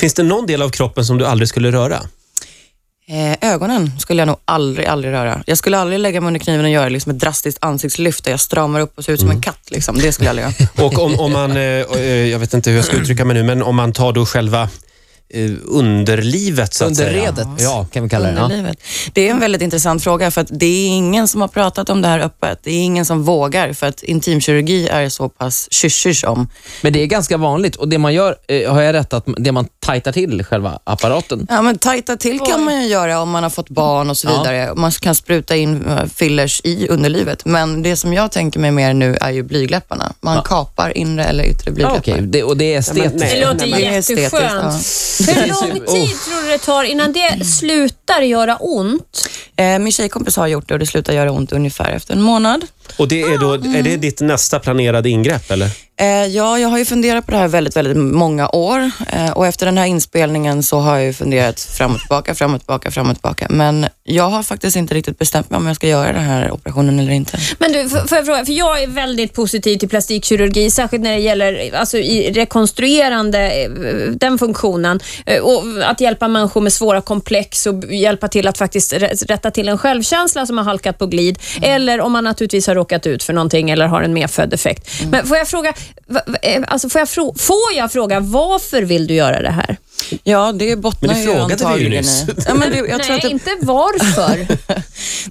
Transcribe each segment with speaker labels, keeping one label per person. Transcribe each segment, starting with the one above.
Speaker 1: Finns det någon del av kroppen som du aldrig skulle röra?
Speaker 2: Eh, ögonen skulle jag nog aldrig, aldrig röra. Jag skulle aldrig lägga mig under kniven och göra liksom ett drastiskt ansiktslyft där jag stramar upp och ser ut som
Speaker 1: Mm.
Speaker 2: en katt. Liksom. Det skulle jag aldrig göra.
Speaker 1: Och om, om man, eh, eh, jag vet inte hur jag ska uttrycka mig nu, men om man tar då själva eh, underlivet så att
Speaker 3: Underredet
Speaker 1: säga. Ja.
Speaker 3: kan vi kalla det.
Speaker 2: Underlivet. Det är en väldigt intressant fråga för att det är ingen som har pratat om det här öppet. Det är ingen som vågar för att intimkirurgi är så pass kysch om.
Speaker 3: Men det är ganska vanligt och det man gör, eh, har jag rätt att det man tajtar till själva apparaten?
Speaker 2: Ja, men tajta till kan man ju göra om man har fått barn och så
Speaker 3: Ja.
Speaker 2: vidare. Man kan spruta in eh, fillers i underlivet. Men det som jag tänker mig mer nu är ju blygläpparna. Man
Speaker 3: Ja.
Speaker 2: kapar inre eller yttre
Speaker 3: Ja,
Speaker 2: blygläppar.
Speaker 3: Okej, det, och det är estetiskt.
Speaker 1: nej.
Speaker 4: Det låter
Speaker 2: Det
Speaker 4: jätteskönt. Hur lång tid tror du det tar innan det slutar göra ont?
Speaker 2: Eh, min tjejkompis har gjort det och det slutar göra ont ungefär efter en månad.
Speaker 1: Och det är, då, är det ditt nästa planerade ingrepp, eller?
Speaker 2: Eh, ja, jag har ju funderat på det här väldigt, väldigt många år eh, och efter den här inspelningen så har jag ju funderat fram och tillbaka, fram och tillbaka, fram och tillbaka. Men jag har faktiskt inte riktigt bestämt mig om jag ska göra den här operationen eller inte.
Speaker 4: Men du, får jag fråga, för jag är väldigt positiv till plastikkirurgi, särskilt när det gäller alltså, i rekonstruerande, eh, den funktionen. Och att hjälpa människor med svåra komplex och hjälpa till att faktiskt rä- rätta till en självkänsla som har halkat på glid. Eller om man naturligtvis har råkat ut för någonting eller har en medfödd defekt. Men får jag fråga, Eh, alltså får, jag fråga, får jag fråga varför vill du göra det här?
Speaker 2: Ja, det bottnar
Speaker 1: Men det
Speaker 2: ju
Speaker 1: vi ju
Speaker 2: antagligen
Speaker 1: nyss.
Speaker 2: i... Ja, men det, jag tror
Speaker 4: Nej,
Speaker 2: att det,
Speaker 4: inte varför.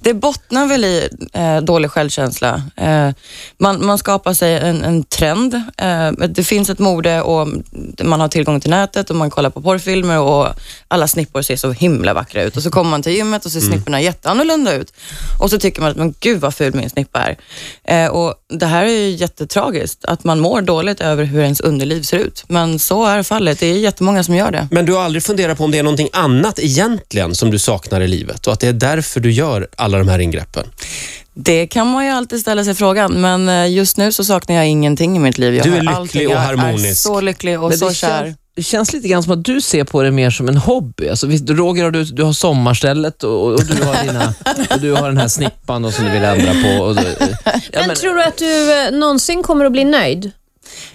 Speaker 2: det bottnar väl i eh, dålig självkänsla. Eh, man, man skapar sig en, en trend. Eh, det finns ett mode och man har tillgång till nätet och man kollar på porrfilmer och alla snippor ser så himla vackra ut. Och så kommer man till gymmet och ser snipporna jätteannorlunda ut. Och så tycker man att, men gud vad ful min snippa är. Eh, och det här är ju jättetragiskt, att man mår dåligt över hur ens underliv ser ut. Men så är fallet. Det är jättemånga som gör det.
Speaker 1: Men du har aldrig funderat på om det är någonting annat egentligen som du saknar i livet och att det är därför du gör alla de här ingreppen?
Speaker 2: Det kan man ju alltid ställa sig frågan, men eh, just nu så saknar jag ingenting i mitt liv. Jag
Speaker 1: Du är lycklig
Speaker 2: allting.
Speaker 1: och
Speaker 2: Jag
Speaker 1: harmonisk.
Speaker 2: är så lycklig och
Speaker 3: Men
Speaker 2: så
Speaker 3: det,
Speaker 2: kär.
Speaker 3: känns, det känns lite grann som att du ser på det mer som en hobby. Alltså, Roger, har du, du har sommarstället och, och, du har dina, och du har den här snippan och som du vill ändra på. Och, du- ja,
Speaker 4: Men, tror du att du eh, någonsin kommer att bli nöjd?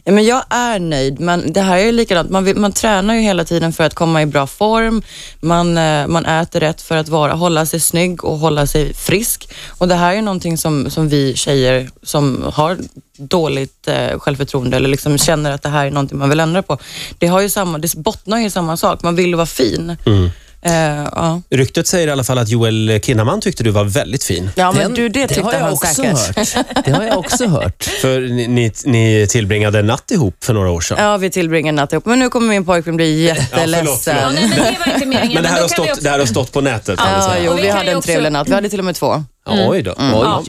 Speaker 2: Ja, men jag är nöjd, men det här är ju likadant. Man, man tränar ju hela tiden för att komma i bra form. Man, eh, man äter rätt för att vara, hålla sig snygg och hålla sig frisk. Och det här är ju någonting som, som vi tjejer som har dåligt eh, självförtroende eller liksom känner att det här är någonting man vill ändra på. Det, har ju samma, det bottnar ju i samma sak. Man vill vara fin.
Speaker 1: Mm.
Speaker 2: Eh, ja.
Speaker 1: Ryktet säger i alla fall att Joel Kinnaman tyckte du var väldigt fin.
Speaker 2: ja, men
Speaker 3: Den-
Speaker 2: du, det tyckte
Speaker 3: har jag
Speaker 2: han
Speaker 3: också
Speaker 2: säkert.
Speaker 3: hört. Det har jag också hört.
Speaker 1: För ni, ni, ni tillbringade en natt ihop för några år sedan.
Speaker 2: Ja, vi tillbringar en natt ihop. Men nu kommer min pojkvän bli jätteledsen.
Speaker 1: förlåt.
Speaker 4: Ja, nej, men det var inte meningen.
Speaker 1: Men det här, har stått,
Speaker 4: också-
Speaker 1: det här har stått på nätet.
Speaker 2: Ja, jo,
Speaker 4: vi
Speaker 2: vi hade en
Speaker 4: också-
Speaker 2: trevlig natt. Vi hade till och med två.
Speaker 1: Oj då. Oj.
Speaker 4: Ja.